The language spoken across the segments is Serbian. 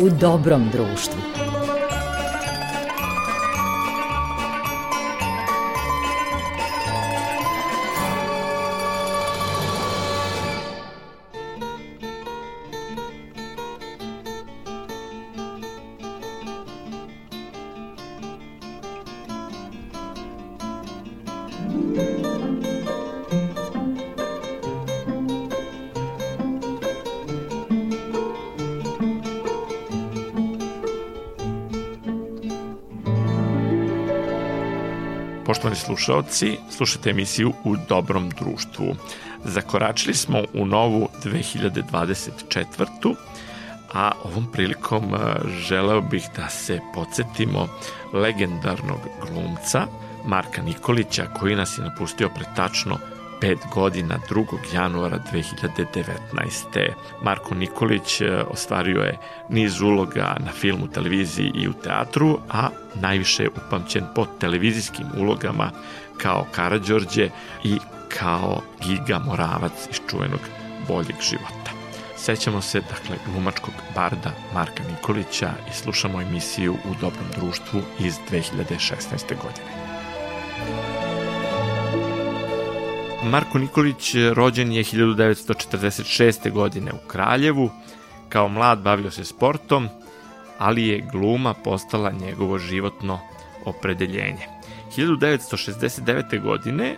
u dobrom društvu. Slušalci, slušate emisiju U dobrom društvu. Zakoračili smo u novu 2024. A ovom prilikom e, želeo bih da se podsjetimo legendarnog glumca Marka Nikolića koji nas je napustio pre tačno 5 godina 2. januara 2019. Marko Nikolić e, ostvario je niz uloga na filmu, televiziji i u teatru, a najviše je upamćen po televizijskim ulogama kao Karadžorđe i kao Giga Moravac iz čuvenog boljeg života. Sećamo se, dakle, glumačkog barda Marka Nikolića i slušamo emisiju u dobrom društvu iz 2016. godine. Marko Nikolić rođen je 1946. godine u Kraljevu. Kao mlad bavio se sportom, ali je gluma postala njegovo životno opredeljenje. 1969. godine e,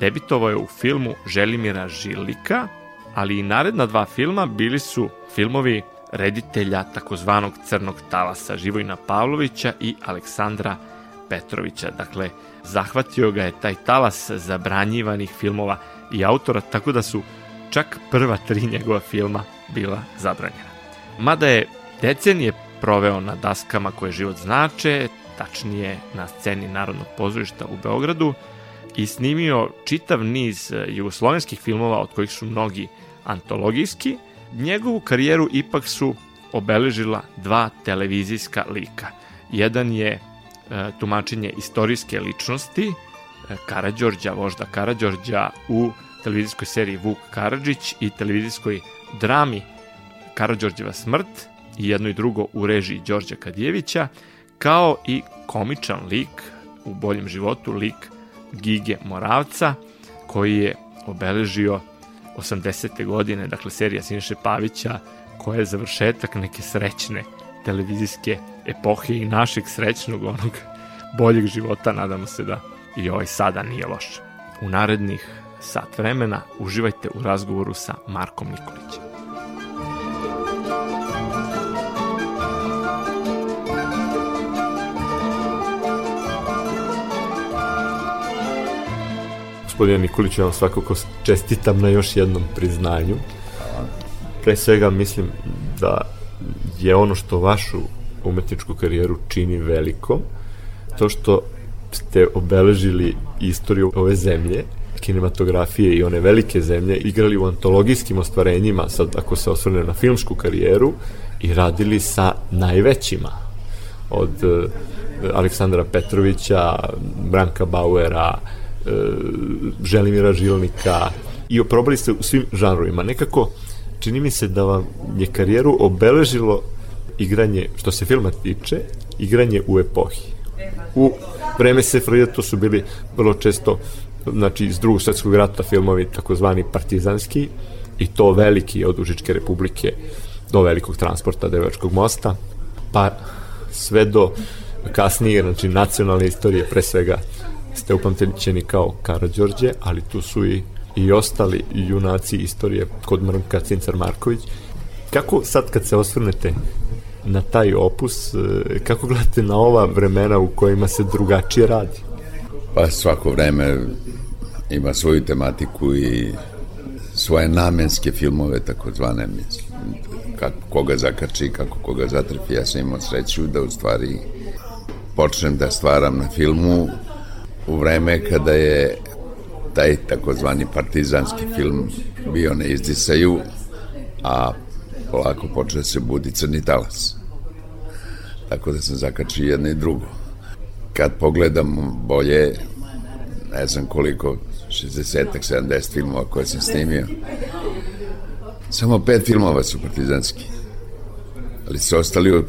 debitovao je u filmu Želimira Žilika, ali i naredna dva filma bili su filmovi reditelja takozvanog Crnog talasa Živojna Pavlovića i Aleksandra Petrovića. Dakle, zahvatio ga je taj talas zabranjivanih filmova i autora, tako da su čak prva tri njegova filma bila zabranjena. Mada je decenije proveo na daskama koje život znače, tačnije na sceni Narodnog pozorišta u Beogradu, i snimio čitav niz jugoslovenskih filmova, od kojih su mnogi antologijski, njegovu karijeru ipak su obeležila dva televizijska lika. Jedan je tumačenje istorijske ličnosti e, Karadžorđa, vožda Karadžorđa u televizijskoj seriji Vuk Karadžić i televizijskoj drami Karadžorđeva smrt i jedno i drugo u režiji Đorđa Kadijevića, kao i komičan lik u boljem životu, lik Gige Moravca, koji je obeležio 80. godine, dakle serija Siniše Pavića, koja je završetak neke srećne televizijske epohe i našeg srećnog onog boljeg života, nadamo se da i ovaj sada nije loš. U narednih sat vremena uživajte u razgovoru sa Markom Nikolićem. Gospodine Nikolić, ja vam svakako čestitam na još jednom priznanju. Pre svega mislim da je ono što vašu umetničku karijeru čini veliko, to što ste obeležili istoriju ove zemlje, kinematografije i one velike zemlje, igrali u antologijskim ostvarenjima, sad ako se osvrne na filmsku karijeru, i radili sa najvećima, od uh, Aleksandra Petrovića, Branka Bauera, uh, Želimira Žilnika, i oprobali ste u svim žanrovima. Nekako, čini mi se da vam je karijeru obeležilo igranje, što se filma tiče, igranje u epohi. U vreme Sefrida to su bili vrlo često znači iz drugog svetskog rata filmovi takozvani partizanski i to veliki od Užičke republike do velikog transporta Devačkog mosta pa sve do kasnije znači nacionalne istorije pre svega ste upamtećeni kao Karadžorđe ali tu su i i ostali junaci istorije kod Mrnka Cincar Marković. Kako sad kad se osvrnete na taj opus, e, kako gledate na ova vremena u kojima se drugačije radi? Pa svako vreme ima svoju tematiku i svoje namenske filmove, takozvane, mislim, kako koga zakači, kako koga zatrpi. Ja sam imao sreću da u stvari počnem da stvaram na filmu u vreme kada je taj takozvani partizanski film bio na izdisaju, a polako počeo da se budi crni talas. Tako da sam zakačio jedno i drugo. Kad pogledam bolje, ne znam koliko, 60-ak, 70 filmova koje sam snimio, samo pet filmova su partizanski. ali su ostali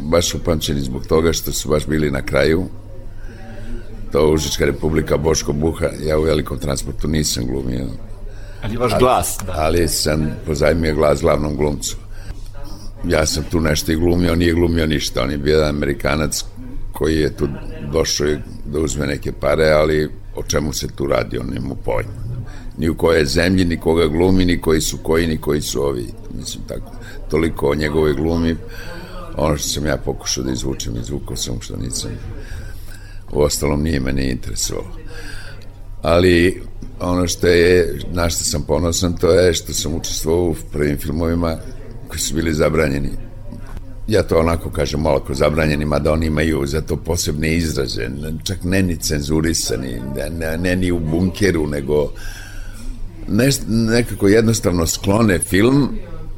baš upamćeni zbog toga što su baš bili na kraju to Užička republika Boško Buha ja u velikom transportu nisam glumio ali vaš glas da. ali sam pozajmio glas glavnom glumcu ja sam tu nešto i glumio nije glumio ništa on je bio jedan amerikanac koji je tu došao da uzme neke pare ali o čemu se tu radi on nema pojma ni u kojoj zemlji, ni koga glumi, ni koji su koji, ni koji su ovi. Mislim, tako, toliko o njegovoj glumi. Ono što sam ja pokušao da izvučem, izvukao sam što nisam. U ostalom nije mene interesovalo. Ali ono što je, na što sam ponosan, to je što sam učestvovao u prvim filmovima koji su bili zabranjeni. Ja to onako kažem malako zabranjeni, mada oni imaju za to posebne izraze, čak ne ni cenzurisani, ne, ne, ne ni u bunkeru, nego ne, nekako jednostavno sklone film,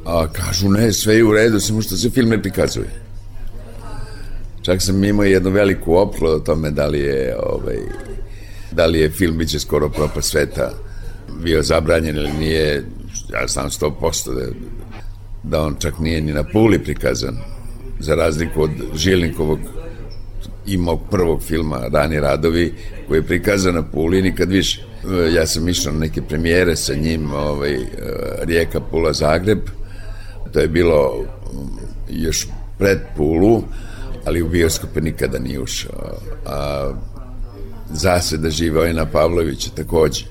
a kažu ne, sve je u redu, samo što se film ne prikazuje. Čak sam imao jednu veliku oplu o tome da li je, ovaj, da li je film biće skoro propa sveta bio zabranjen ili nije, ja znam 100% da, da on čak nije ni na puli prikazan, za razliku od Žilnikovog i mog prvog filma Rani radovi koji je prikazan na Puli nikad više. E, ja sam išao na neke premijere sa njim ovaj, e, Rijeka, Pula, Zagreb. To je bilo mm, još pred Pulu ali u bioskope nikada nije ušao. A zaseda Živojina Pavlovića takođe.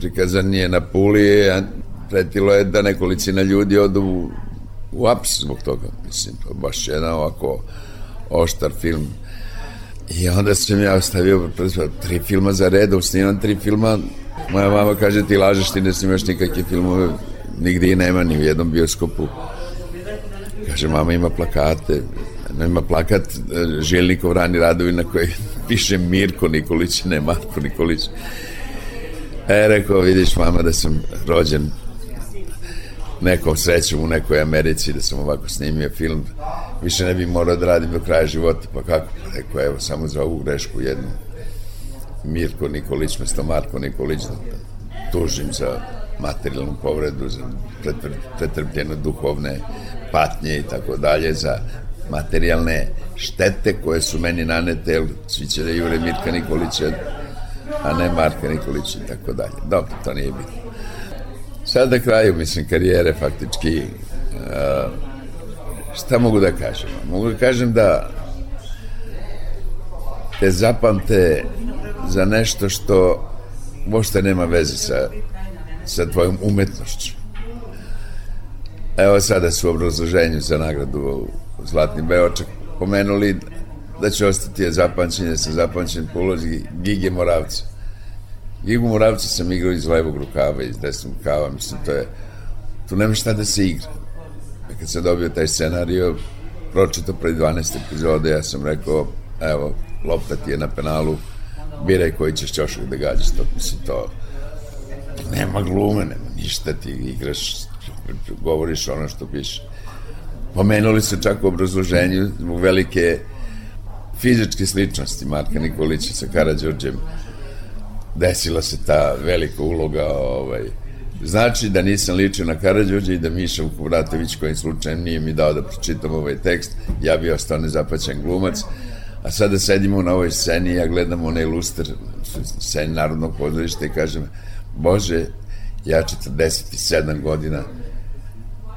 Prikazan je na Puli pretilo je da nekolicina ljudi odu u, u aps zbog toga mislim, baš jedan ovako oštar film I onda sam ja ostavio tri filma za redom, snimam tri filma. Moja mama kaže ti lažeš, ti ne snimaš nikakve filmove, nigde i nema, ni u jednom bioskopu. Kaže, mama ima plakate, ima plakat Željnikov rani radovi na koji piše Mirko Nikolić, ne Marko Nikolić. E, rekao, vidiš mama da sam rođen nekom srećom u nekoj Americi, da sam ovako snimio film više ne bi morao da radim do kraja života, pa kako? Pa rekao, evo, samo za ovu grešku jednu. Mirko Nikolić, mesto Marko Nikolić, da tužim za materijalnu povredu, za pretrpljene duhovne patnje i tako dalje, za materijalne štete koje su meni nanete, jer svi da jure Mirka Nikolića, a ne Marka Nikolića i tako dalje. Dobro, to nije bitno. Sad na kraju, mislim, karijere faktički uh, šta mogu da kažem? Mogu da kažem da te zapamte za nešto što možda nema veze sa, sa tvojom umetnošću. Evo sada su u obrazloženju za nagradu Zlatni Beočak pomenuli da će ostati je zapamćenje sa zapamćenjem po ulozi Gige Moravca. Gigu Moravca sam igrao iz levog rukava, iz desnog rukava, mislim, to je, tu nema šta da se igra kad sam dobio taj scenario, pročito pred 12 epizode, ja sam rekao, evo, lopta ti je na penalu, biraj koji ćeš čošak da gađaš, to mislim, to nema glume, nema ništa, ti igraš, govoriš ono što piše. Pomenuli se čak u obrazloženju zbog velike fizičke sličnosti Marka Nikolića sa Karadžorđem desila se ta velika uloga ovaj, Znači da nisam ličio na Karadžođe i da Miša Vukovratović kojim slučajem nije mi dao da pročitam ovaj tekst, ja bi ostao nezapaćen glumac. A sada sedimo na ovoj sceni ja gledam onaj luster sceni Narodnog pozorišta i kažem Bože, ja 47 godina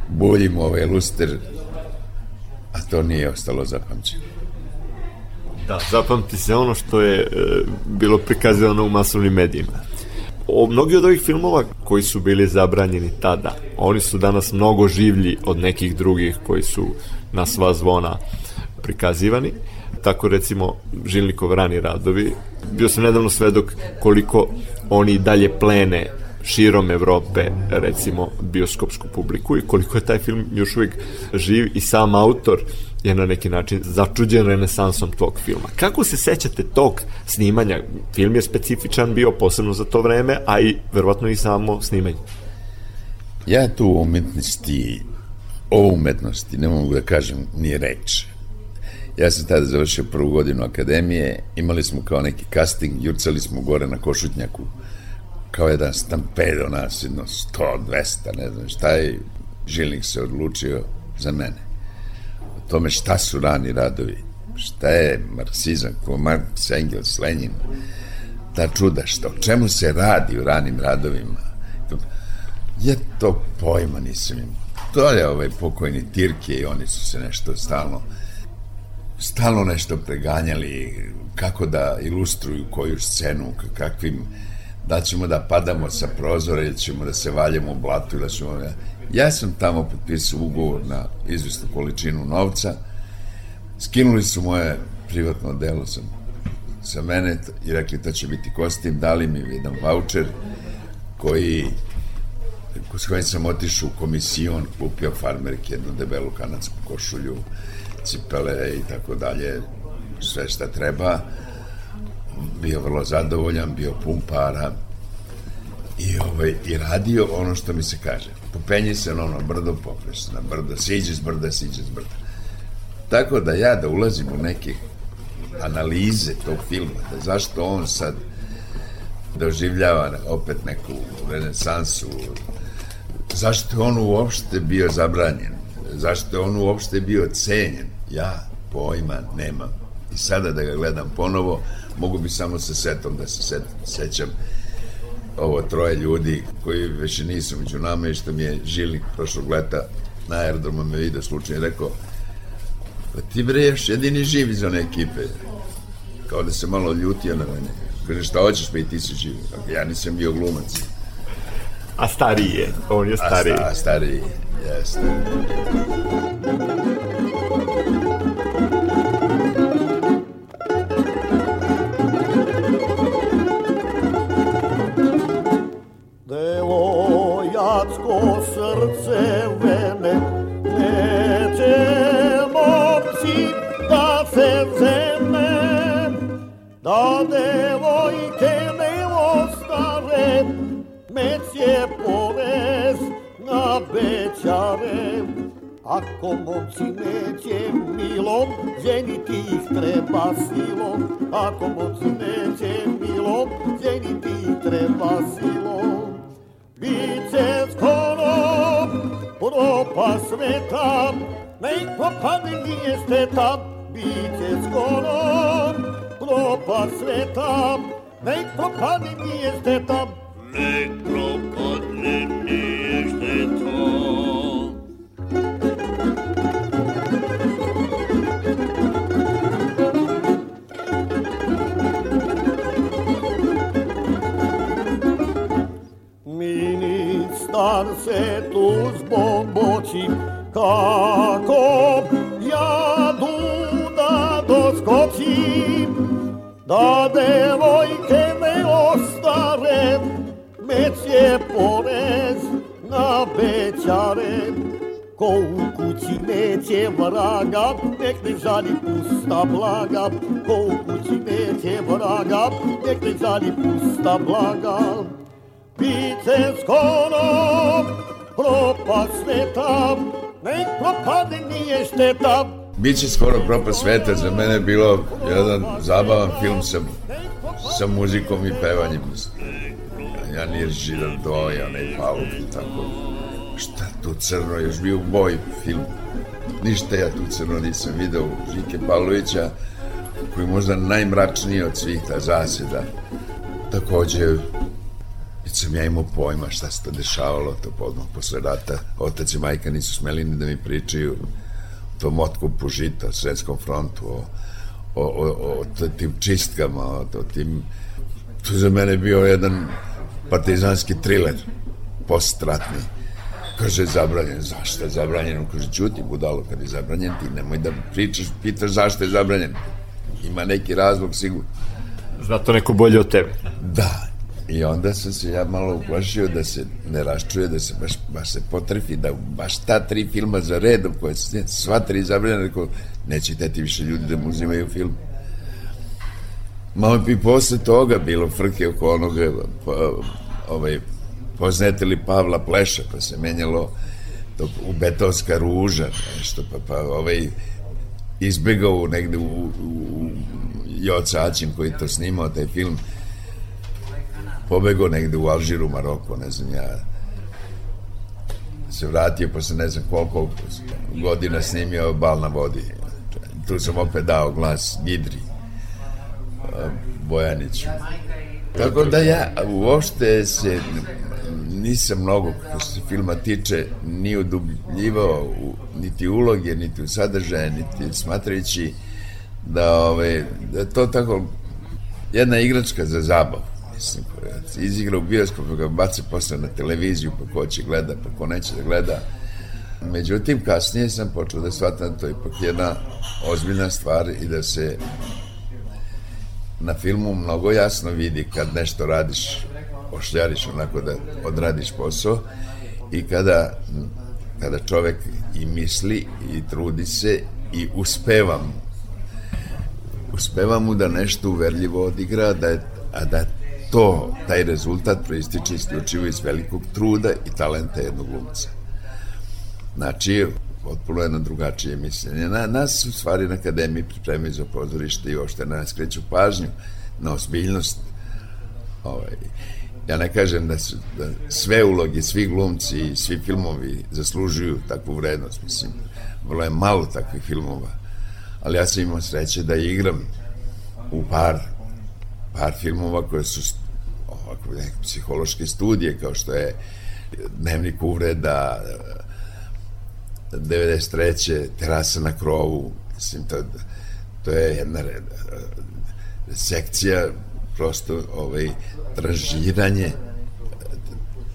buljim ovaj luster a to nije ostalo zapamćeno. Da, zapamti se ono što je e, bilo prikazano u masovnim medijima o, mnogi od ovih filmova koji su bili zabranjeni tada, oni su danas mnogo življi od nekih drugih koji su na sva zvona prikazivani. Tako recimo Žilnikov rani radovi. Bio sam nedavno svedok koliko oni dalje plene širom Evrope, recimo, bioskopsku publiku i koliko je taj film još uvijek živ i sam autor je na neki način začuđen renesansom tog filma. Kako se sećate tog snimanja? Film je specifičan bio posebno za to vreme, a i verovatno i samo snimanje. Ja tu o umetnosti, o umetnosti, ne mogu da kažem ni reč. Ja sam tada završio prvu godinu akademije, imali smo kao neki casting, jurcali smo gore na Košutnjaku, kao jedan stampedo nas, jedno 100, 200, ne znam šta je, Žilnik se odlučio za mene tome šta su rani radovi, šta je marksizam, ko Marks, Engels, Lenin, ta čuda, što, o čemu se radi u ranim radovima. Je to pojma nisam imao. To je ovaj pokojni Tirke i oni su se nešto stalno stalno nešto preganjali kako da ilustruju koju scenu, kakvim da ćemo da padamo sa prozora ili ćemo da se valjamo u blatu ili da ćemo... Ja sam tamo potpisao ugovor na izvestnu količinu novca, skinuli su moje privatno delo sam sa mene i rekli da će biti kostim, dali mi jedan voucher koji s kojim sam otišao u komisijon, kupio farmerke, jednu debelu kanadsku košulju, cipele i tako dalje, sve šta treba. Bio vrlo zadovoljan, bio pun para i, ovaj, i radio ono što mi se kaže. Popenji se na ono brdo, popneš na brdo, siđi s brda, siđi s brda. Tako da ja da ulazim u neke analize tog filma, da zašto on sad doživljava opet neku renesansu, zašto je on uopšte bio zabranjen, zašto je on uopšte bio cenjen, ja pojma nemam. I sada da ga gledam ponovo, mogu bi samo sa setom da se set, sećam ovo troje ljudi koji već nisu među nama i što mi je žilnik prošlog leta na aerodromu me vidio slučajno i rekao pa ti bre još jedini živ iz one ekipe. Kao da se malo ljutio na mene. Kaže šta hoćeš pa i ti si živ. Ja nisam bio glumac. A stariji je on je stariji. a, sta, a stariji jeste Ako momci neće milom, ženiti ih treba silom. Ako momci neće milom, ženiti ih treba silom. Biće skoro propa sveta, nek propade nije šteta. Biće skoro propa sveta, nek propade nije šteta. Nek propadne blaga. Ko u kući neće vraga, nek ne žali pusta blaga. Biće skoro propad sveta, nek propade nije šteta. Biće skoro propad sveta, za mene je bilo jedan zabavan film sa, sa muzikom i pevanjem. Ja nije Židan Doja, onaj Pavlov i tako. Šta tu crno, još bio moj film. Ništa ja tu crno nisam video Žike Pavlovića, koji je možda najmračniji od svih ta zaseda. Takođe, Već sam ja imao pojma šta se to dešavalo, to odmah posle rata. Otac i majka nisu smeli ni da mi pričaju o tom otkupu žita, o svetskom frontu, o, o, o, o tim čistkama, o, o tim... To za mene bio jedan partizanski triler, postratni. Kaže, zabranjen. Zašto je zabranjen? Kaže, čuti, budalo, kad je zabranjen, ti nemoj da pričaš, pitaš zašto je zabranjen. Ima neki razlog, sigurno. Zna to neko bolje od tebe. Da, I onda sam se ja malo uplašio da se ne raščuje, da se baš, baš se potrefi, da baš ta tri filma za redom, koje su sva tri zabranjena, rekao, neće teti više ljudi da mu uzimaju film. Malo bi posle toga bilo frke oko onoga, pa, ovaj, poznete li Pavla Pleša, pa se menjalo to, u betonska ruža, nešto, pa, pa ovaj, izbegao negde u, u, u Joca Aćim koji to snimao, taj film, pobego negde u Alžiru, Maroko, ne znam ja. se vratio posle ne znam koliko godina snimio Bal na vodi. Tu sam opet dao glas Gidri Bojaniću. Tako da ja uopšte se nisam mnogo, kako se filma tiče, ni udubljivao u, niti uloge, niti u sadržaje, niti smatrajući da, ove, da to tako jedna igračka za zabavu. Mislim, izigra u bioskop, pa ga baca posle na televiziju, pa ko će gleda, pa ko neće da gleda. Međutim, kasnije sam počeo da shvatam da to je ipak jedna ozbiljna stvar i da se na filmu mnogo jasno vidi kad nešto radiš, ošljariš onako da odradiš posao i kada, kada čovek i misli i trudi se i uspeva mu. Uspeva mu da nešto uverljivo odigra, da je, a da to, taj rezultat proističe isključivo iz velikog truda i talenta jednog glumca. Znači, potpuno jedno drugačije mišljenje. Na, nas u stvari na akademiji pripremaju za pozorište i ošte nas kreću pažnju na osbiljnost. Ovaj, ja ne kažem da, su, da sve uloge, svi glumci i svi filmovi zaslužuju takvu vrednost. Mislim, vrlo je malo takvih filmova. Ali ja sam imao sreće da igram u par, par filmova koje su ovako, neke psihološke studije, kao što je Dnevnik uvreda, 93. terasa na krovu, mislim, to, to je jedna sekcija prosto ovaj, tražiranje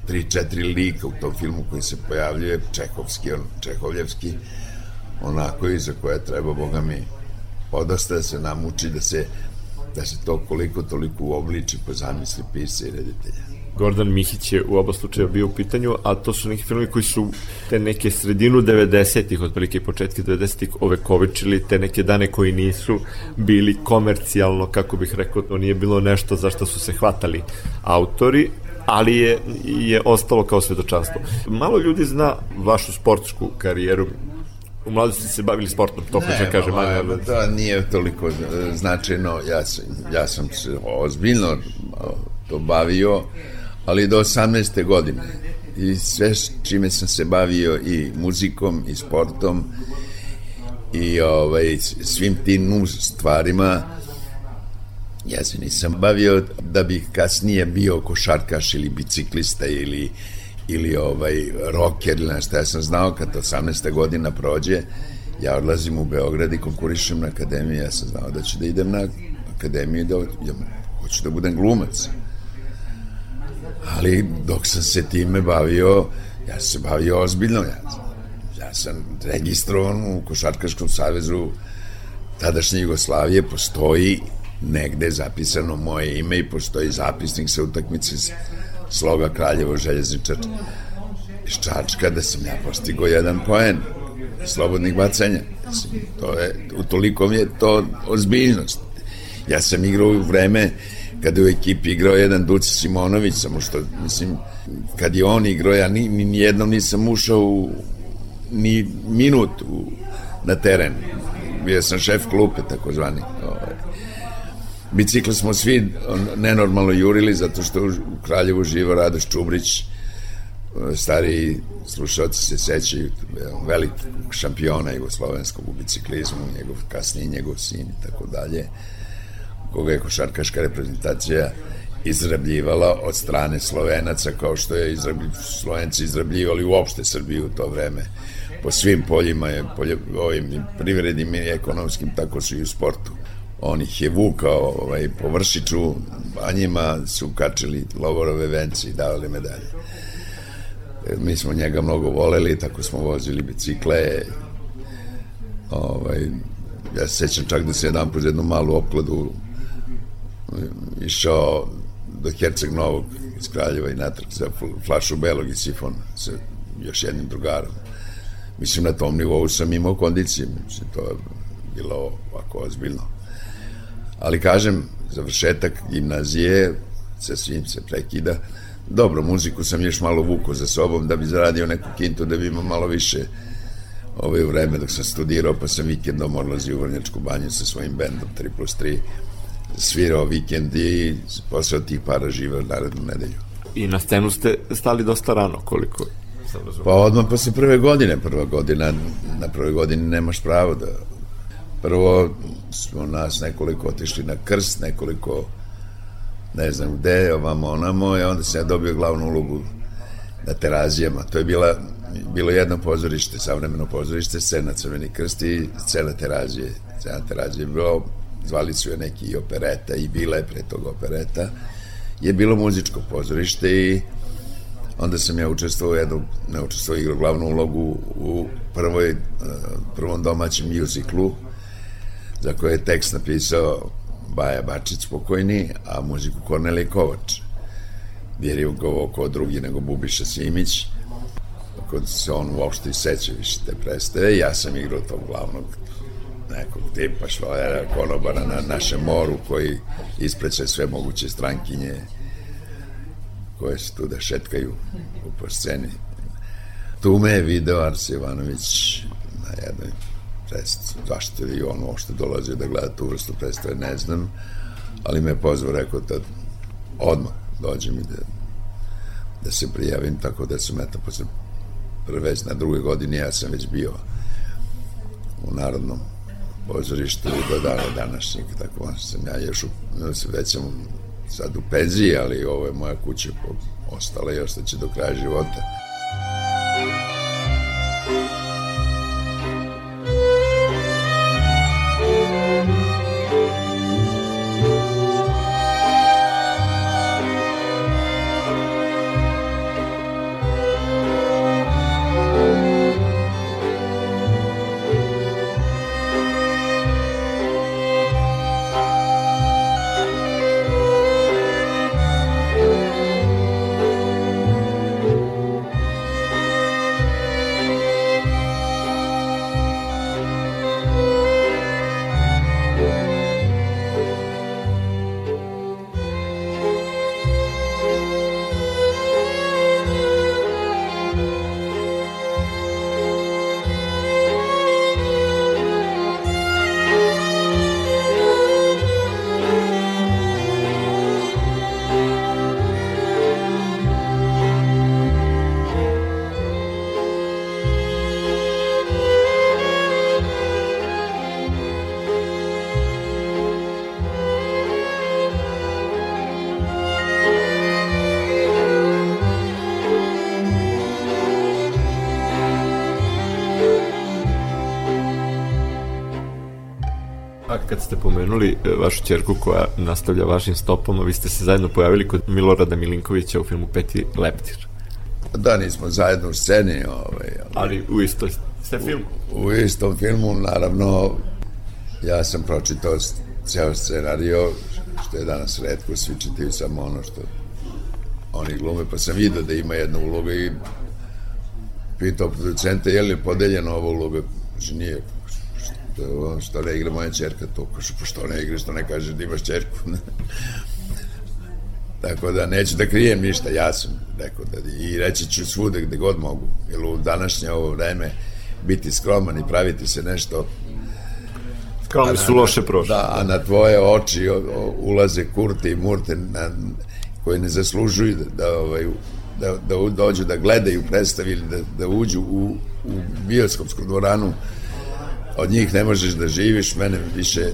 tri, četiri lika u tom filmu koji se pojavljuje, Čehovski, on, Čehovljevski, onako i za koje treba, boga mi, podosta da se namuči, da se, da se to koliko toliko uobliči po zamisli pisa i reditelja. Gordon Mihić je u oba slučaja bio u pitanju, a to su neki filmi koji su te neke sredinu 90-ih, otprilike i početke 90-ih, ovekovičili te neke dane koji nisu bili komercijalno, kako bih rekao, to nije bilo nešto za što su se hvatali autori, ali je, je ostalo kao svedočanstvo. Malo ljudi zna vašu sportsku karijeru, u mladosti se bavili sportom, to hoće da kaže Manja. To nije toliko značajno, ja sam, ja sam se ozbiljno to bavio, ali do 18. godine. I sve čime sam se bavio i muzikom i sportom i ovaj, svim tim stvarima ja se nisam bavio da bih kasnije bio košarkaš ili biciklista ili ili ovaj rocker ili nešto. Ja sam znao kad 18. godina prođe, ja odlazim u Beograd i konkurišem na akademiji. Ja sam znao da ću da idem na akademiju da ja, hoću da budem glumac ali dok sam se time bavio, ja sam se bavio ozbiljno, ja, ja sam registrovan u Košarkaškom savezu tadašnje Jugoslavije, postoji negde zapisano moje ime i postoji zapisnik sa utakmice sloga Kraljevo željezničar iz Čačka da sam ja postigo jedan poen slobodnih bacanja. To je, u toliko mi je to ozbiljnost. Ja sam igrao u vreme kada je u ekipi igrao jedan Duci Simonović, samo što, mislim, kad je on igrao, ja ni, ni jednom nisam ušao u, ni minut u, na teren. Bio sam šef klupe, takozvani. Ovaj. Bicikle smo svi nenormalno jurili, zato što u Kraljevu živo Radoš Čubrić, stari slušalci se sećaju velikog šampiona jugoslovenskog u biciklizmu, njegov kasnije njegov sin i tako dalje koga je košarkaška reprezentacija izrabljivala od strane Slovenaca kao što je izrablj... Slovenci izrabljivali uopšte Srbiju u to vreme. Po svim poljima je polje, ovim privrednim i ekonomskim tako su i u sportu. On ih je vukao ovaj, po vršiću a njima su kačili lovorove vence i davali medalje. E, mi smo njega mnogo voleli tako smo vozili bicikle. Ovaj, ja se sećam čak da se jedan poz jednu malu opkladu išao do Herceg Novog iz Kraljeva i natrag za flašu belog i sifon sa još jednim drugarom. Mislim, na tom nivou sam imao kondicije, mislim, to je bilo ovako ozbiljno. Ali kažem, završetak gimnazije, sa svim se prekida. Dobro, muziku sam još malo vuko za sobom da bi zaradio neku kintu, da bi imao malo više ove vreme dok sam studirao, pa sam vikendom odlazio u Vrnjačku banju sa svojim bendom 3 plus 3 svirao vikend i posle tih para živeo narednu nedelju. I na scenu ste stali dosta rano, koliko sam razumio. Pa odmah posle prve godine, prva godina, na prvoj godini nemaš pravo da... Prvo smo nas nekoliko otišli na krst, nekoliko ne znam gde, ovamo onamo, i onda sam ja dobio glavnu ulogu na terazijama. To je bila, bilo jedno pozorište, savremeno pozorište, scena Crveni krst i scena terazije. Scena terazije je bilo, zvali su je neki i opereta i bila je pre toga opereta, je bilo muzičko pozorište i onda sam ja učestvovao jednu, ne učestvovao, igrao glavnu ulogu u prvoj, prvom domaćem mjuziklu, za koje je tekst napisao Baja Bačić pokojni, a muziku Kornelij Kovač. Jer je ugovao ko drugi nego Bubiša Simić, kod se on uopšte i seća više te predstave. Ja sam igrao tog glavnog nekog tipa švalera konobara na našem moru koji ispreće sve moguće strankinje koje se tu da šetkaju po sceni. Tu me je video Ars Ivanović na jednoj predstavi. Zašto je on uopšte dolazio da gleda tu vrstu predstave, ne znam, ali me je pozvao, rekao da odmah dođem i da, da se prijavim, tako da sam eto posle prve, na druge godine ja sam već bio u Narodnom pozorištu do dana današnjeg, tako sam ja još u, već sam sad u penziji, ali ovo je moja kuća ostala i ostaće do kraja života. Kad ste pomenuli e, vašu čerku koja nastavlja vašim stopama, vi ste se zajedno pojavili kod Milorada Milinkovića u filmu Peti leptir. Da, nismo zajedno u sceni. Ovaj, ali, ali u istoj ste filmu? U, u istom filmu, naravno, ja sam pročitao ceo scenario, što je danas redko, svi čitaju samo ono što oni glume, pa sam vidio da ima jedna uloga i pitao producenta je li podeljena ova uloga, znači nije, što, što ne igra moja čerka to, kaže, pa što ne igra, što ne kaže da imaš čerku. Tako da neću da krijem ništa, ja sam rekao da i reći ću svude gde god mogu, jer u današnje ovo vreme biti skroman i praviti se nešto Skromni su loše prošle. Da, a na tvoje oči o, o, ulaze kurte i murte na, koji ne zaslužuju da, da, ovaj, da, da dođu da gledaju predstavi ili da, da uđu u, u bioskopsku dvoranu od njih ne možeš da živiš, mene više,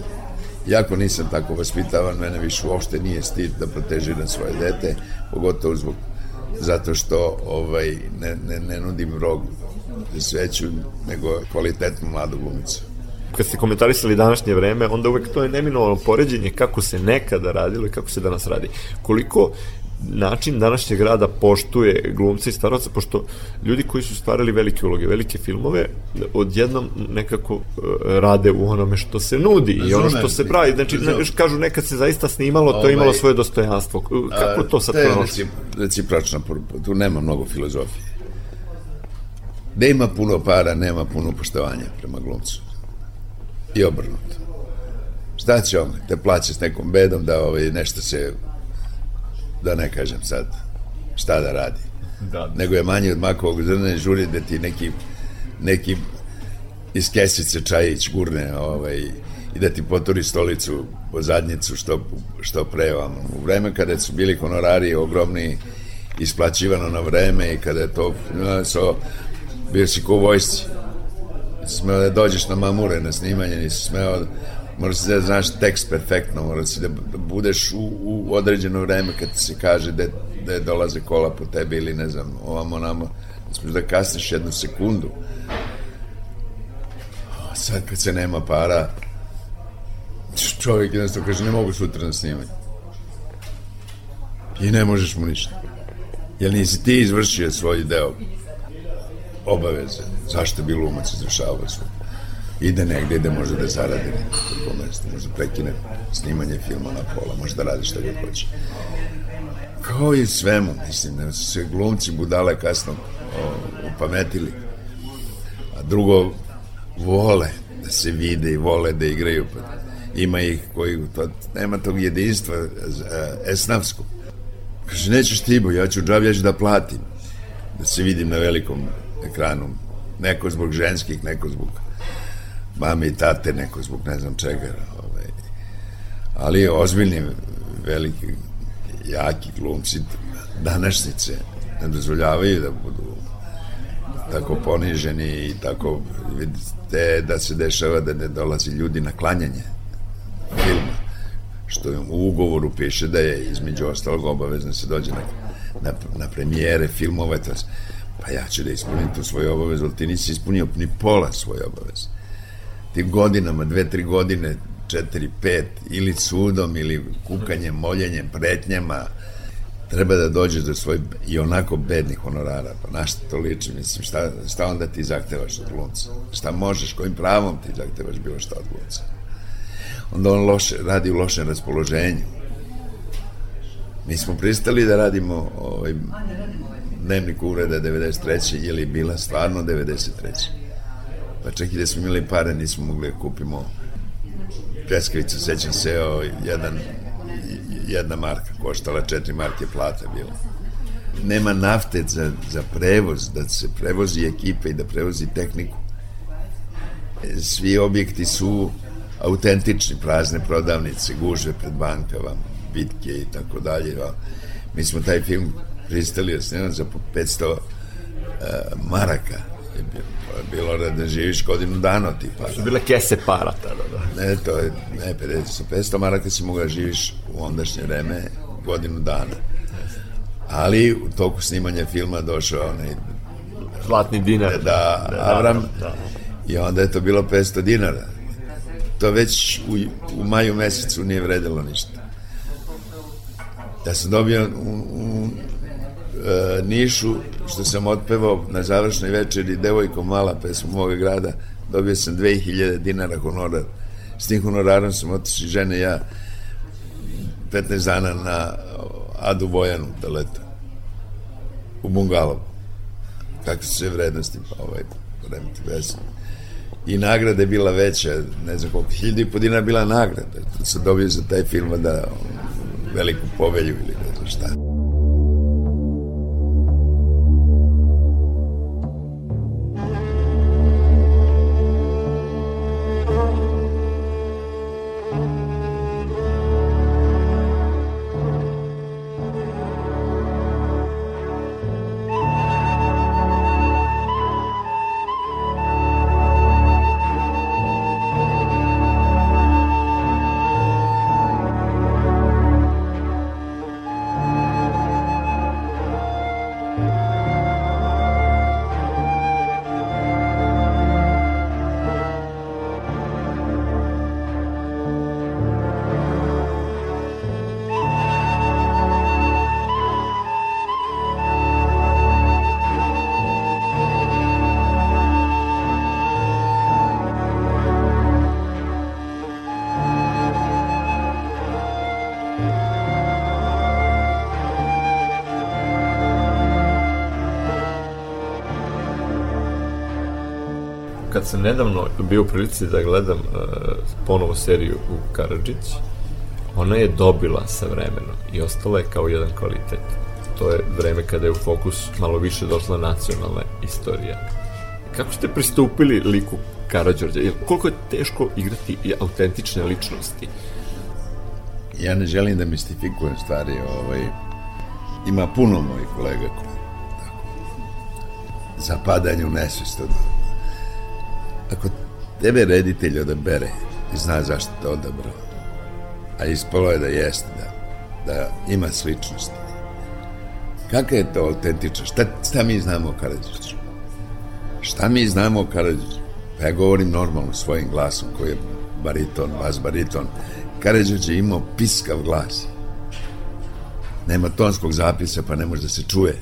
jako nisam tako vaspitavan, mene više uopšte nije stid da protežiram svoje dete, pogotovo zbog zato što ovaj, ne, ne, ne nudim rog sveću, nego kvalitetnu mladu glumicu kad ste komentarisali današnje vreme, onda uvek to je neminovano poređenje kako se nekada radilo i kako se danas radi. Koliko način današnjeg rada poštuje glumce i staroca, pošto ljudi koji su stvarali velike uloge, velike filmove, odjednom nekako uh, rade u onome što se nudi i ono što se pravi. Znači, ne, kažu nekad se zaista snimalo, to je imalo ovaj, svoje dostojanstvo. Kako to sad pronosi? Recipročna, tu nema mnogo filozofije. Da ima puno para, nema puno poštovanja prema glumcu. I obrnuto. Šta će on? Te plaće s nekom bedom da ovaj, nešto se da ne kažem sad šta da radi. Da, da. Nego je manje od makovog zrna i žuri da ti neki, neki iz kesice čajić gurne ovaj, i da ti poturi stolicu po zadnjicu što, što pre vam. U vreme kada su bili honorari ogromni isplaćivano na vreme i kada je to so, bio si ko u vojsci smeo da dođeš na mamure na snimanje nisi smeo mora si da znaš tekst perfektno mora si da, da budeš u, u određeno vreme kad se kaže da, da dolaze kola po tebi ili ne znam ovamo namo smeš da kasniš jednu sekundu. Sad kad se nema para čovjek jednostavno kaže ne mogu sutra na snimanje i ne možeš mu ništa. Jer nisi ti izvršio svoj deo obaveze. Zašto bi lumac izvršavao svoj ide negde, ide može da zaradi neko mesto, može da prekine snimanje filma na pola, može da radi šta god hoće. Kao i svemu, mislim, da su se glumci budale kasno o, upametili. A drugo, vole da se vide i vole da igraju. Pa ima ih koji, to, nema tog jedinstva esnavskog. Kaže, nećeš ti, bo ja ću džav, da platim. Da se vidim na velikom ekranu. Neko zbog ženskih, neko zbog mame i tate, neko zbog ne znam čega. Ovaj. Ali ozbiljni, veliki, jaki glumci današnjice ne dozvoljavaju da budu tako poniženi i tako vidite da se dešava da ne dolazi ljudi na klanjanje filma što u ugovoru piše da je između ostalog obavezno da se dođe na, na, na premijere filmova pa ja ću da ispunim tu svoju obavezu ali ti nisi ispunio ni pola svoje obaveze tim godinama, dve, tri godine, četiri, pet, ili sudom, ili kukanjem, moljenjem, pretnjama, treba da dođeš do svoj i onako bednih honorara, pa na šta to liči, mislim, šta, šta onda ti zahtevaš od glumca? Šta možeš, kojim pravom ti zahtevaš bilo šta od glumca? Onda on loše, radi u lošem raspoloženju. Mi smo pristali da radimo ovaj, dnevnik ureda 93. ili bila stvarno 93 pa čak i da smo imali pare nismo mogli da kupimo pljeskavicu, sećam se o, jedan, jedna marka koštala četiri marke plata bila nema nafte za, za prevoz da se prevozi ekipe i da prevozi tehniku svi objekti su autentični, prazne prodavnice, gužve pred bankama, bitke i tako dalje. Mi smo taj film pristali da snimamo za 500 uh, maraka je bilo da, da živiš godinu dana ti para. Su bile kese para tada, da. Ne, to je, ne, 50, 500 maraka si mogla da živiš u ondašnje vreme godinu dana. Ali u toku snimanja filma došao onaj zlatni dinar. Da, da Avram. Da, da. I onda je to bilo 500 dinara. To već u, u maju mesecu nije vredilo ništa. Ja sam dobio u, u Nišu, što sam otpevao na završnoj večeri Devojko mala pesmu moga grada, dobio sam 2000 dinara honorar. S tim honorarom sam otišli žene ja 15 dana na Adu Vojanu da leto. U Bungalovu. Kakve su sve vrednosti, pa ovaj, vreme vesam. I nagrada je bila veća, ne znam koliko, hiljada i po dinara bila nagrada. Da sam dobio za taj film da veliku povelju ili ne znam šta. Kad sam nedavno bio u prilici da gledam uh, ponovo seriju u Karadžić, ona je dobila sa vremenom i ostala je kao jedan kvalitet. To je vreme kada je u fokus malo više došla nacionalna istorija. Kako ste pristupili liku Karadžorđa? Koliko je teško igrati i autentične ličnosti? Ja ne želim da mistifikujem stvari, ovaj, ima puno mojih kolega koji zapadanje u od ako tebe reditelj odabere i zna zašto te odabrao a ispalo je da jeste da, da ima sličnosti kakva je to autentična šta, šta mi znamo o Karadžiću? Šta mi znamo o Karadžiću? Pa ja govorim normalno svojim glasom koji je bariton, bas bariton. Karadžić je imao piskav glas. Nema tonskog zapisa pa ne može da se čuje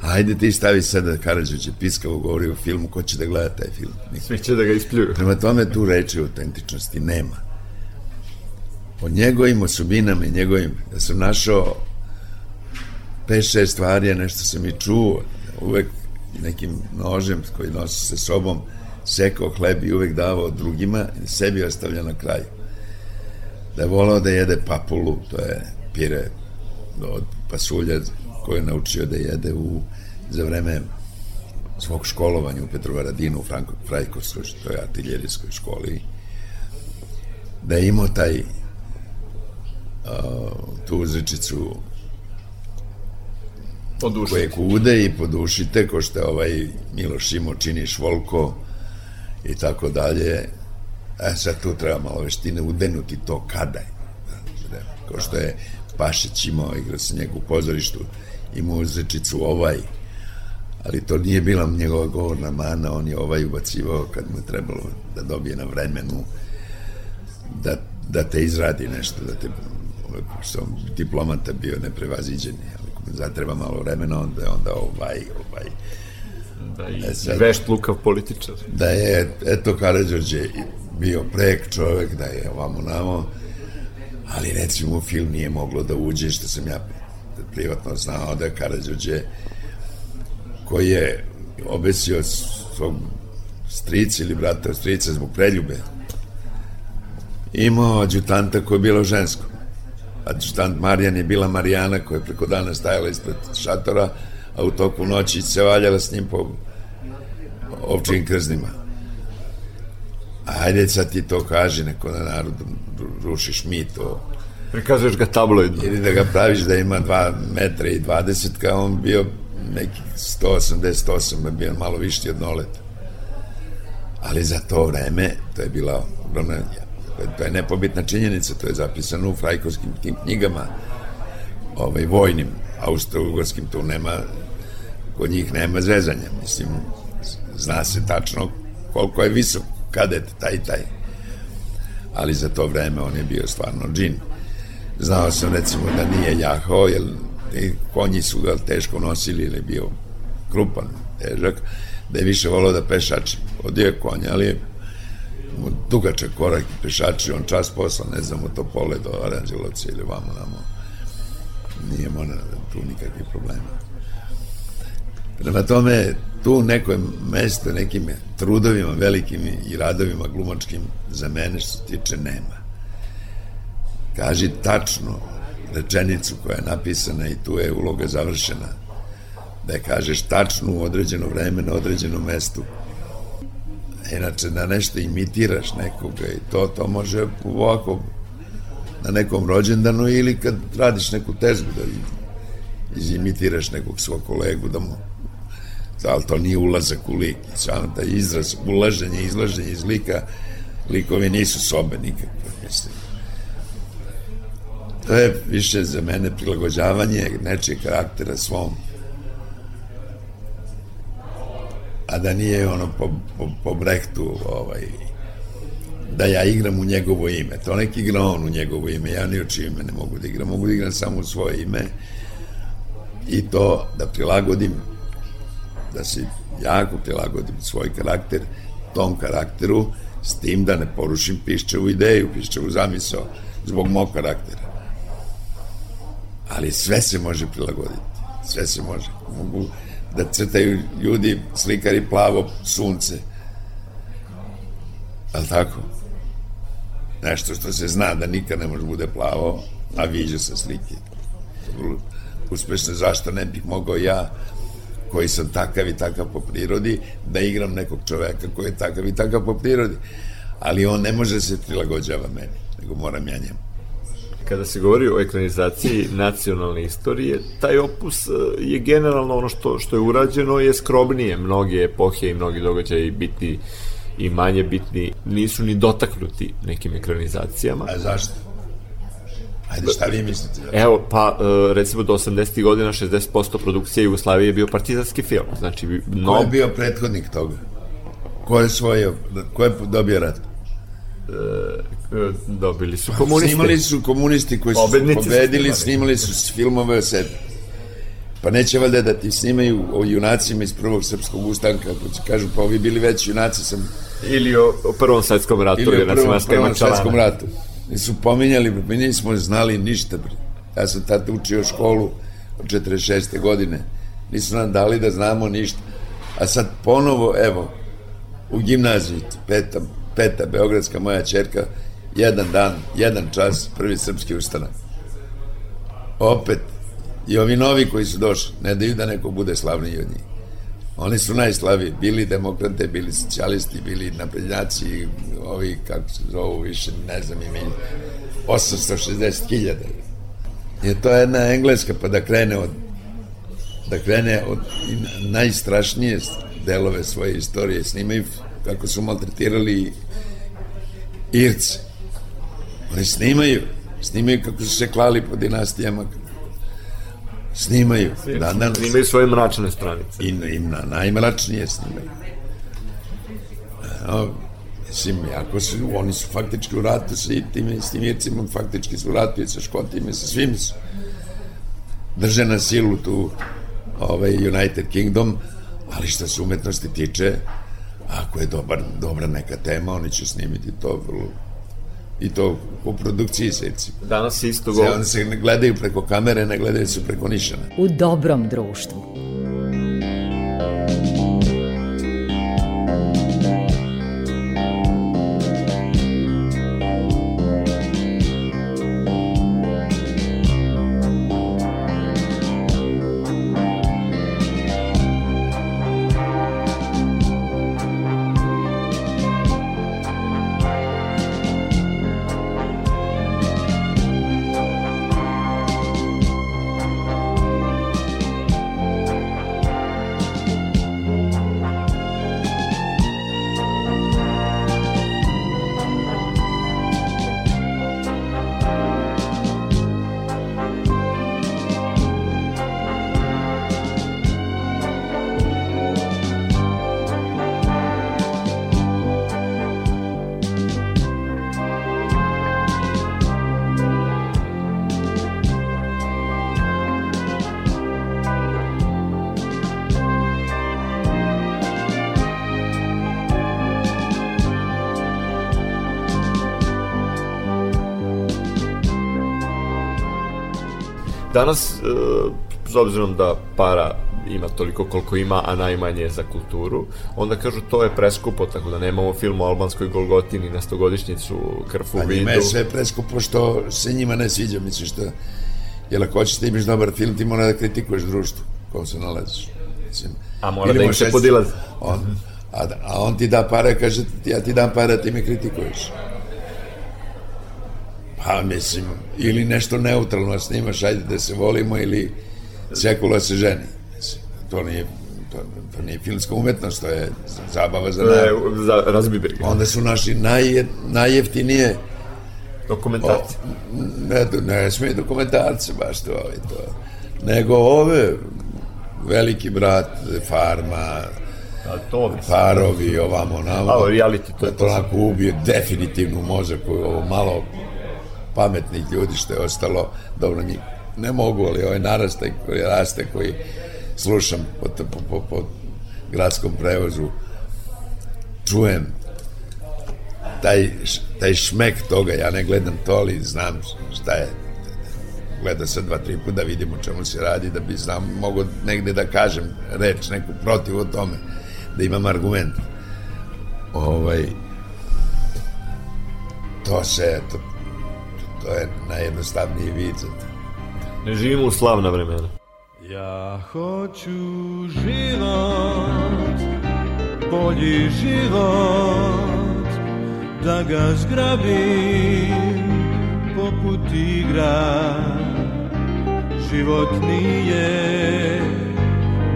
Ajde ti stavi sada da Karadžić je piskavo govori o filmu, ko će da gleda taj film? Niko. Svi će da ga ispljuju. Prema tome tu reči autentičnosti nema. O njegovim osobinama i njegovim, da sam našao 5-6 stvari, nešto sam i čuo, uvek nekim nožem koji nosi sa sobom sekao hleb i uvek davao drugima i sebi ostavlja na kraju. Da je volao da jede papulu, to je pire od pasulja koju je naučio da jede u, za vreme svog školovanja u Petrovaradinu u Franko, Frajkovskoj, to je artiljerijskoj školi, da je imao taj uh, tu uzrečicu Podušite. koje kude i podušite, ko što je ovaj Miloš Imo činiš volko i tako dalje. E sad tu treba malo veštine udenuti to kada je. Ko što je Pašić imao, igrao se njegu u pozorištu, imao uzrečicu ovaj, ali to nije bila njegova govorna mana, on je ovaj ubacivao kad mu je trebalo da dobije na vremenu da, da te izradi nešto, da te što diplomata bio neprevaziđeni, ali ako mu zatreba malo vremena, onda je onda ovaj, ovaj. Da, i, E, sad- i vešt lukav političar. Da je, eto, Karadžorđe bio prek čovek, da je ovamo namo, ali recimo u film nije moglo da uđe, što sam ja privatno znao da je Karadžorđe koji je obesio svog strica ili brata strica zbog preljube imao adjutanta koje je bilo žensko. Adjutant Marijan je bila Marijana koja je preko dana stajala ispred šatora a u toku noći se valjala s njim po ovčim krznima. Ajde sad ti to kaži neko na narodu rušiš mi to Prikazuješ ga tabloidno. ili da ga praviš da ima 2 metra i 20 kao on bio neki 188 je bio malo višti od noleta. Ali za to vreme to je bila ogromna to je nepobitna činjenica to je zapisano u frajkovskim tim knjigama ovaj, vojnim austro-ugorskim tu nema kod njih nema zvezanja. Mislim zna se tačno koliko je visok kadet taj taj. Ali za to vreme on je bio stvarno džin znao sam recimo da nije jahao jer ti konji su ga teško nosili ili je bio krupan, težak da je više volao da pešači. Odio je konja, ali je dugačak korak i pešači on čas posla, ne znam to pole do Aranđelovca ili vamo namo. Nije mora tu nikakvih problema. Prema tome, tu neko mesto nekim trudovima velikim i radovima glumačkim za mene što se tiče nema. Kaži tačno rečenicu koja je napisana i tu je uloga završena. Da je kažeš tačno u određeno vreme na određenom mestu. Inače, da nešto imitiraš nekoga i to, to može ovako na nekom rođendanu ili kad radiš neku tezgu da izimitiraš nekog svog kolegu da mu ali to nije ulazak u lik samo taj izraz, ulaženje, izlaženje iz lika likovi nisu sobe nikakve mislim to je više za mene prilagođavanje nečeg karaktera svom. A da nije ono po, po, po brehtu ovaj, da ja igram u njegovo ime. To nek igra on u njegovo ime. Ja ni u čije ime ne mogu da igram. Mogu da igram samo u svoje ime. I to da prilagodim da se jako prilagodim svoj karakter tom karakteru s tim da ne porušim pišćevu ideju, pišćevu zamisao zbog mog karaktera. Ali sve se može prilagoditi. Sve se može. Mogu da crtaju ljudi, slikari plavo sunce. Ali tako? Nešto što se zna da nikad ne može bude plavo, a viđa se slike. Uspešno zašto ne bih mogao ja koji sam takav i takav po prirodi, da igram nekog čoveka koji je takav i takav po prirodi. Ali on ne može da se prilagođava meni, nego moram ja njemu. Kada se govori o ekranizaciji nacionalne istorije, taj opus e, je generalno ono što, što je urađeno je skrobnije. Mnoge epohe i mnogi događaji bitni i manje bitni nisu ni dotaknuti nekim ekranizacijama. A zašto? Ajde, šta vi mislite? Evo, pa, e, recimo do 80. godina 60% produkcije Jugoslavije je bio partizanski film. Znači, no... Ko je bio prethodnik toga? Ko je svojio, ko je dobio rat? E, dobili su komunisti. Snimali su komunisti koji su Pobednici pobedili, su snimali su filmove o sebi. Pa neće valjda da ti snimaju o junacima iz prvog srpskog ustanka, pa će kažu, pa ovi bili već junaci sam... Ili o, o prvom svetskom ratu, ili o prvom, prvom svetskom ratu. Nisu pominjali, mi nismo znali ništa. Ja sam tada učio školu od 46. godine. Nisu nam dali da znamo ništa. A sad ponovo, evo, u gimnaziji, peta, peta beogradska moja čerka, jedan dan, jedan čas, prvi srpski ustanak. Opet, i ovi novi koji su došli, ne daju da neko bude slavniji od njih. Oni su najslaviji, bili demokrate, bili socijalisti, bili naprednjaci, ovi, kako se zovu, više, ne znam i mi, 860.000. Je to jedna engleska, pa da krene od da krene od najstrašnije delove svoje istorije, snimaju kako su maltretirali Irce. Oni snimaju, snimaju kako su se klali po dinastijama, snimaju. Dan, dan, snimaju svoje mračne stranice. I, i na, najmračnije snimaju. No, mislim, jako su, oni su faktički u ratu sa tim, s tim Ircima, faktički su u ratu i sa Škotima, sa svim su. Drže na silu tu ovaj United Kingdom, ali što se umetnosti tiče, ako je dobar, dobra neka tema, oni će snimiti to vrlo i to u produkciji seci. Danas se isto govori. Oni se ne gledaju preko kamere, ne gledaju se preko nišana. U dobrom društvu. Obzirom da para ima toliko koliko ima, a najmanje za kulturu, onda kažu to je preskupo, tako da nemamo film o albanskoj Golgotini na stogodišnjicu Krfu pa vidu. Pa njima je sve preskupo što se njima ne sviđa, misliš što jer ako hoćeš da imaš dobar film, ti mora da kritikuješ društvo kom se nalaziš. Mislim, a mora da im se podilazi. On, a, a on ti da pare, kaže, ja ti dam pare, ti me kritikuješ. Pa mislim, ili nešto neutralno snimaš, ajde da se volimo, ili sekula se ženi. Mislim, to nije to, to nije filmska umetnost, to je zabava za narod. Za razbibrige. Onda su naši naj, najjeftinije dokumentarci. ne, ne smije dokumentarce baš to, to. Nego ove veliki brat, farma, A to parovi, ovamo, namo. A, reality, to je to. onako ubije definitivno mozak, ovo malo pametnih ljudi što je ostalo, dobro njih ne mogu, ali ovaj narastaj koji raste, koji slušam po, po, po, po gradskom prevozu, čujem taj, taj šmek toga, ja ne gledam to, ali znam šta je gleda se dva, tri puta da vidimo čemu se radi, da bi znam, mogu negde da kažem reč neku protiv o tome, da imam argument. Ovaj, to se, to, to je najjednostavniji vid za. Ne živimo u slavna vremena. Ja hoću život, bolji život, da ga zgrabim poput igra Život nije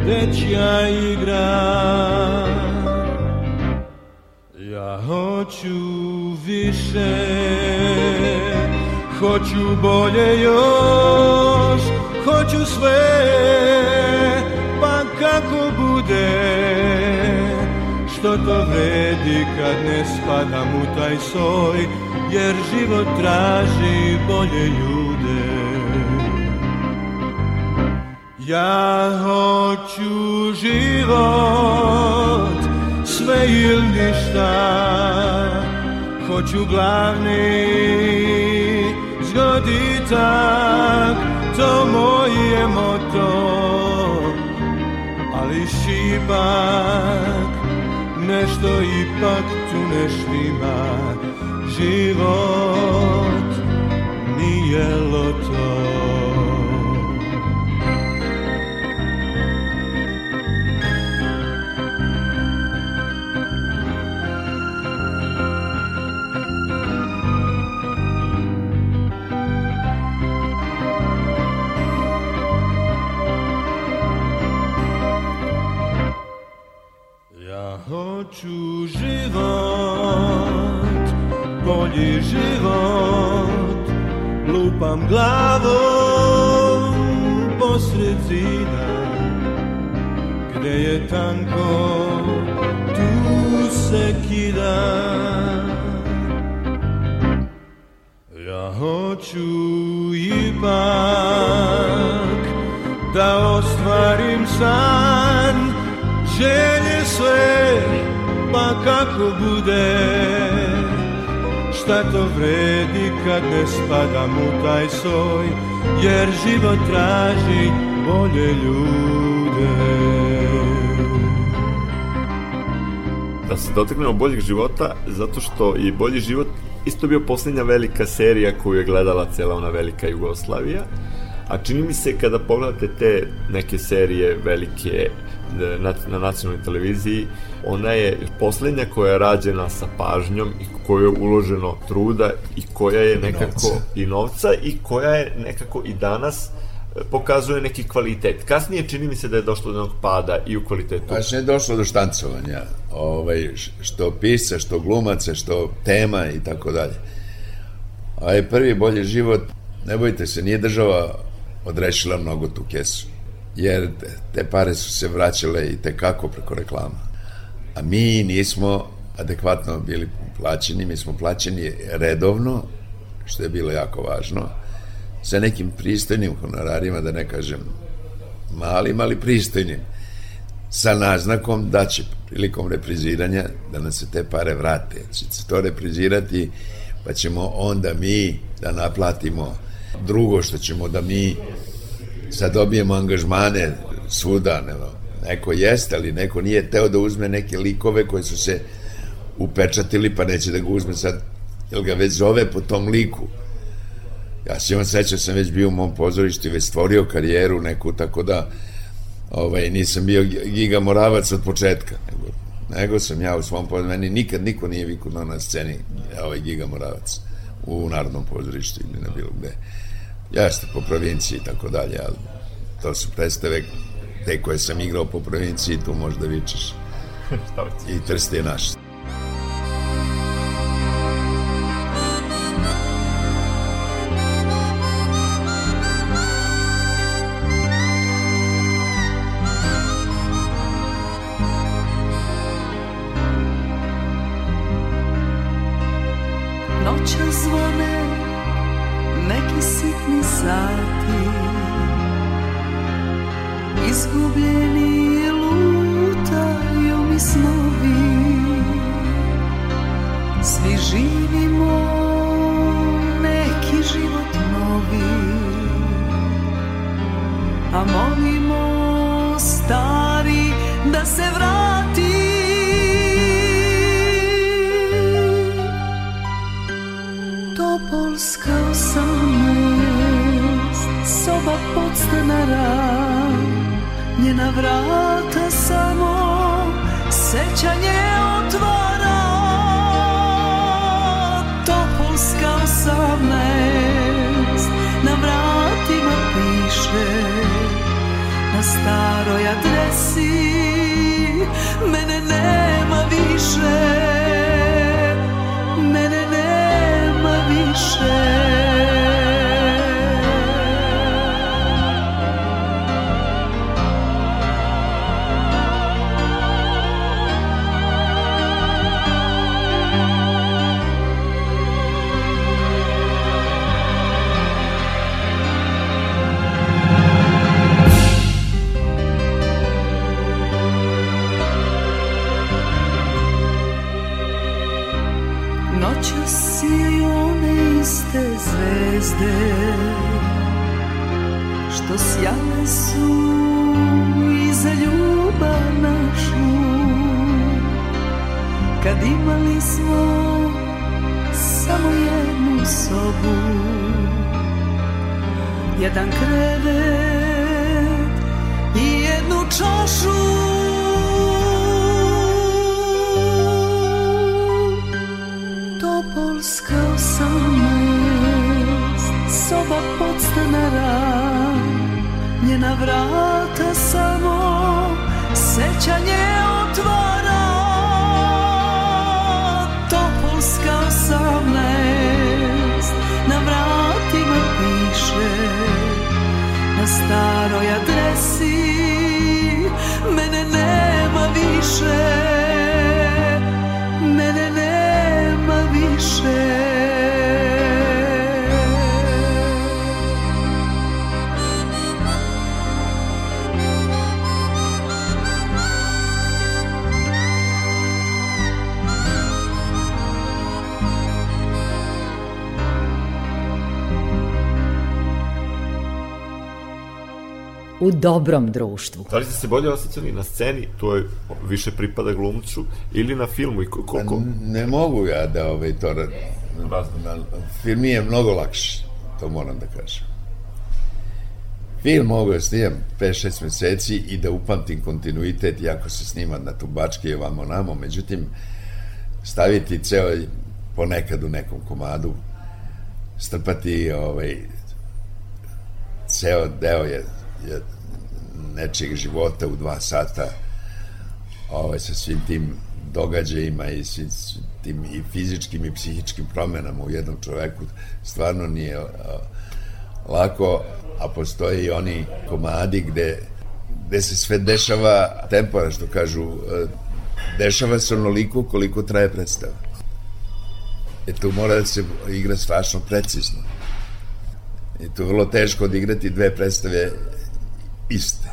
dečja igra Ja hoću više Hoću bolje još Hoću sve Pa kako bude? Što to vredi kad ne spadam u taj soj Jer život traži bolje ljude? Ja hoću život Sve ili ništa Hoću glavni zgoditak To moje moto. Ali šipak Nešto ipak tu ne štima. Život nije loto Lupam glavom posred zida Gde je tanko, tu se kida. Ja hoću ipak da ostvarim san Želje sve, pa kako bude Šta to vredi kad ne spadam u taj soj? Jer život traži bolje ljude. Da se dotaknemo boljeg života, zato što je bolji život isto bio poslednja velika serija koju je gledala cela ona velika Jugoslavija, a čini mi se kada pogledate te neke serije velike na, na nacionalnoj televiziji, ona je poslednja koja je rađena sa pažnjom i koja je uloženo truda i koja je nekako novca. i novca i koja je nekako i danas e, pokazuje neki kvalitet. Kasnije čini mi se da je došlo do jednog pada i u kvalitetu. Pa što je došlo do štancovanja, ovaj, što pisa, što glumaca, što tema i tako dalje. A je prvi bolji život, ne bojte se, nije država odrešila mnogo tu kesu. Jer te, pare su se vraćale i te kako preko reklama. A mi nismo adekvatno bili plaćeni, mi smo plaćeni redovno, što je bilo jako važno, sa nekim pristojnim honorarima, da ne kažem malim, ali pristojnim sa naznakom da će prilikom repriziranja da nam se te pare vrate. Će se to reprizirati pa ćemo onda mi da naplatimo drugo što ćemo da mi sad dobijemo angažmane svuda, ne, neko jeste, ali neko nije teo da uzme neke likove koje su se upečatili, pa neće da ga uzme sad, jer ga već zove po tom liku. Ja se imam sećam, sam već bio u mom pozorištu i već stvorio karijeru neku, tako da ovaj, nisam bio giga moravac od početka, nego, nego sam ja u svom pozorištu, meni nikad niko nije vikao na sceni ovaj giga moravac u Narodnom pozorištu ili na bilo gde. Jeste po provinciji i tako dalje, ali to su predstave te koje sam igrao po provinciji, tu možda vičeš. I Trst je naš. Zvezde što sjale su i za ljubav našu. Kad imali smo samo jednu sobu jedan krevet i jednu čašu soba podstanara Njena vrata samo sećanje u dobrom društvu. Da li ste se bolje osjećali na sceni, to je više pripada glumcu, ili na filmu i koliko? Pa ne mogu ja da ovaj, to... Na, film je mnogo lakše, to moram da kažem. Film mogu da snimam 5-6 meseci i da upamtim kontinuitet, iako se snima na tubačke i ovamo namo, međutim, staviti ceo ponekad u nekom komadu, strpati ovaj, ceo deo je nečeg života u dva sata ovaj, sa svim tim događajima i svim tim i fizičkim i psihičkim promenama u jednom čoveku stvarno nije lako, a postoje i oni komadi gde, gde se sve dešava tempora, što kažu, dešava se onoliko koliko traje predstava. E tu mora da se igra strašno precizno. I tu je vrlo teško odigrati dve predstave iste.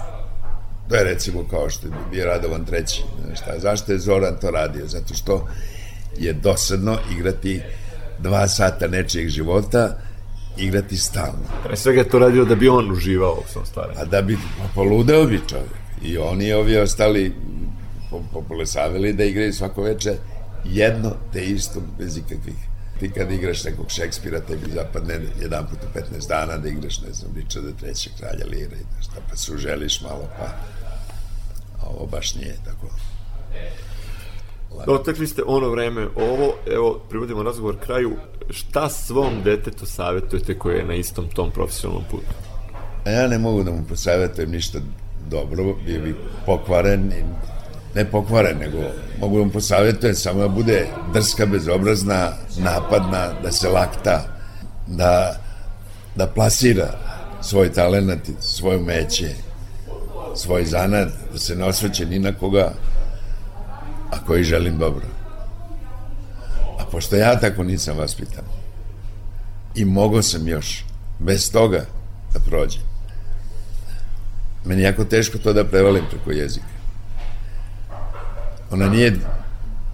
To je recimo kao što je Radovan treći. Šta, zašto je Zoran to radio? Zato što je dosadno igrati dva sata nečijeg života, igrati stalno. Pre svega je to radio da bi on uživao u svom stvaranju. A da bi, pa poludeo bi čovjek. I oni i ovi ostali popolesavili da igraju svako veče jedno te isto bez ikakvih ti kad igraš nekog Šekspira, tebi zapadne jedan put u 15 dana da igraš, ne znam, Richarda trećeg kralja Lira i da šta, pa se uželiš malo, pa a ovo baš nije tako. Dotakli ste ono vreme ovo, evo, privodimo razgovor kraju, šta svom detetu savjetujete koje je na istom tom profesionalnom putu? Ja ne mogu da mu posavjetujem ništa dobro, bio bi pokvaren i ne pokvaren, nego mogu vam posavjetujem samo da bude drska, bezobrazna, napadna, da se lakta, da, da plasira svoj talent, svoje umeće, svoj zanad, da se ne osveće ni na koga, a koji želim dobro. A pošto ja tako nisam vaspitan, i mogo sam još, bez toga, da prođem, meni jako teško to da prevalim preko jezika ona nije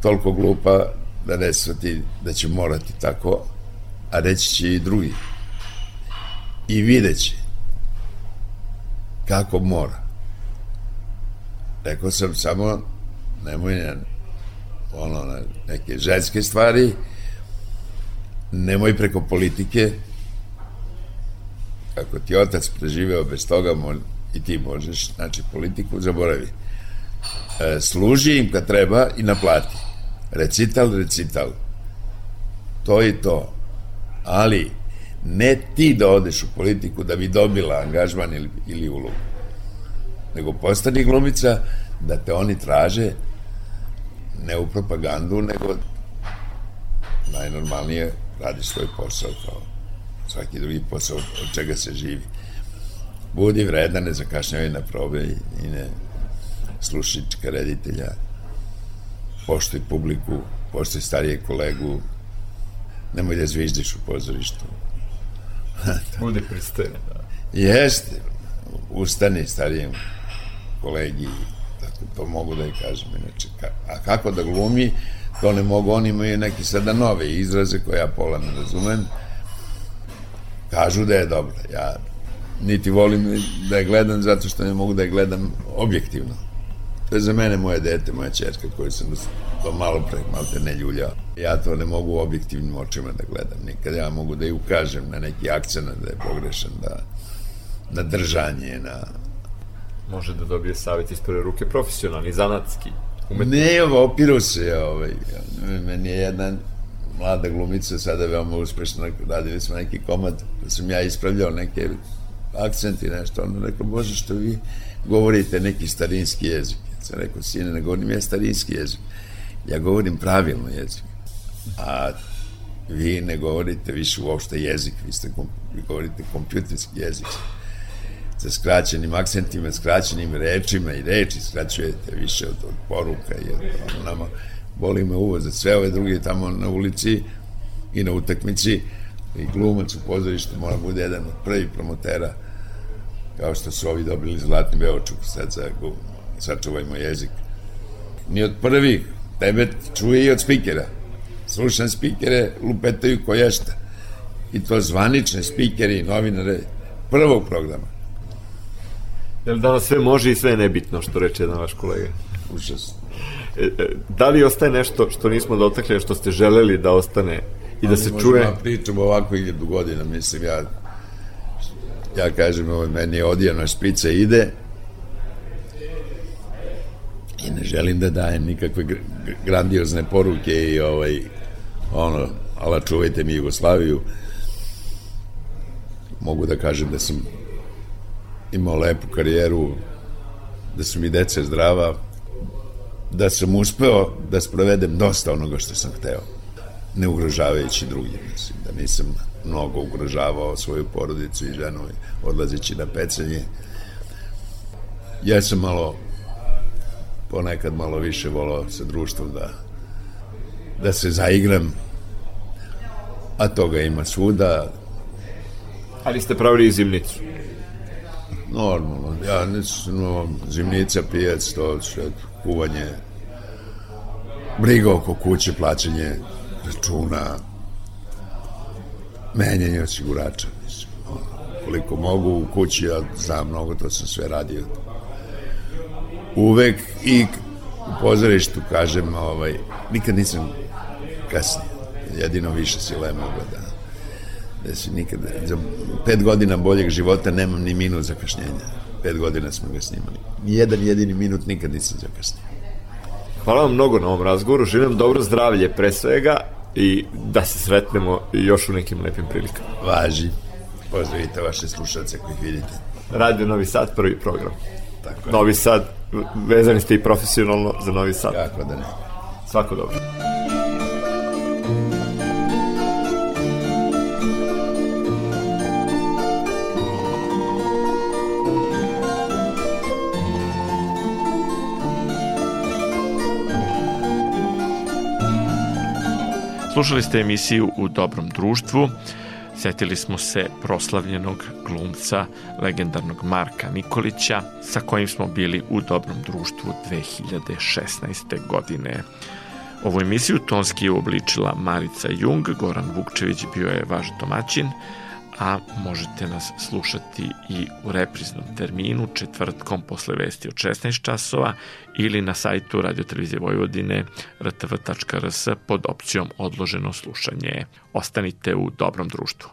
toliko glupa da ne svati da će morati tako, a reći će i drugi. I videće kako mora. Rekao sam samo nemoj ono, neke ženske stvari, nemoj preko politike, ako ti otac preživeo bez toga, i ti možeš, znači politiku zaboravi služi im kad treba i naplati. Recital, recital. To i to. Ali Ne ti da odeš u politiku da bi dobila angažman ili, ili ulogu, nego postani glumica da te oni traže ne u propagandu, nego najnormalnije radi svoj posao kao svaki drugi posao od čega se živi. Budi vredan, ne zakašnjavaj na probe i ne slušička reditelja, poštoj publiku, poštoj starije kolegu, nemoj da zviždiš u pozorištu. Budi pristojen, da. Jeste, ustani starijem kolegi, tako to mogu da i kažem, inače, a kako da glumi, to ne mogu, oni imaju neki sada nove izraze koje ja pola ne razumem, kažu da je dobro, ja niti volim da je gledam zato što ne mogu da je gledam objektivno. To je za mene moje dete, moja čerka koju sam to malo pre, malo te ne ljuljao. Ja to ne mogu objektivnim očima da gledam. Nikad ja mogu da i ukažem na neki akcent da je pogrešan, da na držanje, na... Može da dobije savjet iz prve ruke, profesionalni, zanatski. Umetni. Ne, opiru se, ovaj, meni je jedna mlada glumica, sada veoma uspešna, radili smo neki komad, pa sam ja ispravljao neke akcenti, nešto, ono rekao, bože, što vi govorite neki starinski jezik. Sam rekao, sine, ne govorim ja starinski jezik, ja govorim pravilno jezik. A vi ne govorite više uopšte jezik, vi, ste, vi govorite kompjuterski jezik. Sa skraćenim akcentima, skraćenim rečima i reči skraćujete više od, od poruka i od, ono, nama. Boli me uvo za sve ove druge tamo na ulici i na utakmici i glumac u pozorištu mora bude jedan od prvih promotera kao što su ovi dobili zlatni beočuk sad za sačuvajmo jezik ni od prvih tebe čuje i od spikera slušam spikere lupetaju koješta i to zvanične spikere i novinare prvog programa Jel danas sve može i sve je nebitno, što reče jedan vaš kolega? Užasno. E, e, da li ostaje nešto što nismo dotakli, što ste želeli da ostane i da se čuje? Ja pričam ovako iljadu godina, mislim, ja ja kažem, ovo, meni je odijena špica ide i ne želim da dajem nikakve grandiozne poruke i ovaj, ono, ala čuvajte mi Jugoslaviju. Mogu da kažem da sam imao lepu karijeru, da su mi deca zdrava, da sam uspeo da sprovedem dosta onoga što sam hteo, ne ugrožavajući drugi, mislim, da nisam mnogo ugrožavao svoju porodicu i ženu odlazeći na pecanje. Ja sam malo ponekad malo više volao sa društvom da da se zaigram a toga ima svuda ali ste pravili i zimnicu Normalno, ja nisam no, zimnica, pijac, to sve, kuvanje, briga oko kuće, plaćanje računa, menjanje osigurača, mislim. Koliko mogu u kući, ja znam mnogo, to sam sve radio. Uvek i u pozorištu, kažem, ovaj, nikad nisam kasnije, jedino više sile mogu da da se nikad, za pet godina boljeg života nemam ni minut zakašnjenja. Pet godina smo ga snimali. Nijedan jedini minut nikad nisam zakasnio. Hvala vam mnogo na ovom razgovoru, želim dobro zdravlje pre svega i da se sretnemo još u nekim lepim prilikama. Važi. Pozdravite vaše slušalce koji vidite. Radio Novi Sad, prvi program. Tako je. Novi Sad, vezani ste i profesionalno za Novi Sad. Kako da ne. Svako dobro. Slušali ste emisiju U dobrom društvu. Setili smo se proslavljenog glumca, legendarnog Marka Nikolića, sa kojim smo bili u dobrom društvu 2016. godine. Ovu emisiju tonski je uobličila Marica Jung, Goran Vukčević bio je vaš domaćin, a možete nas slušati i u repriznom terminu četvrtkom posle vesti od 16 časova ili na sajtu Radio Televizije Vojvodine rtv.rs pod opcijom odloženo slušanje. Ostanite u dobrom društvu.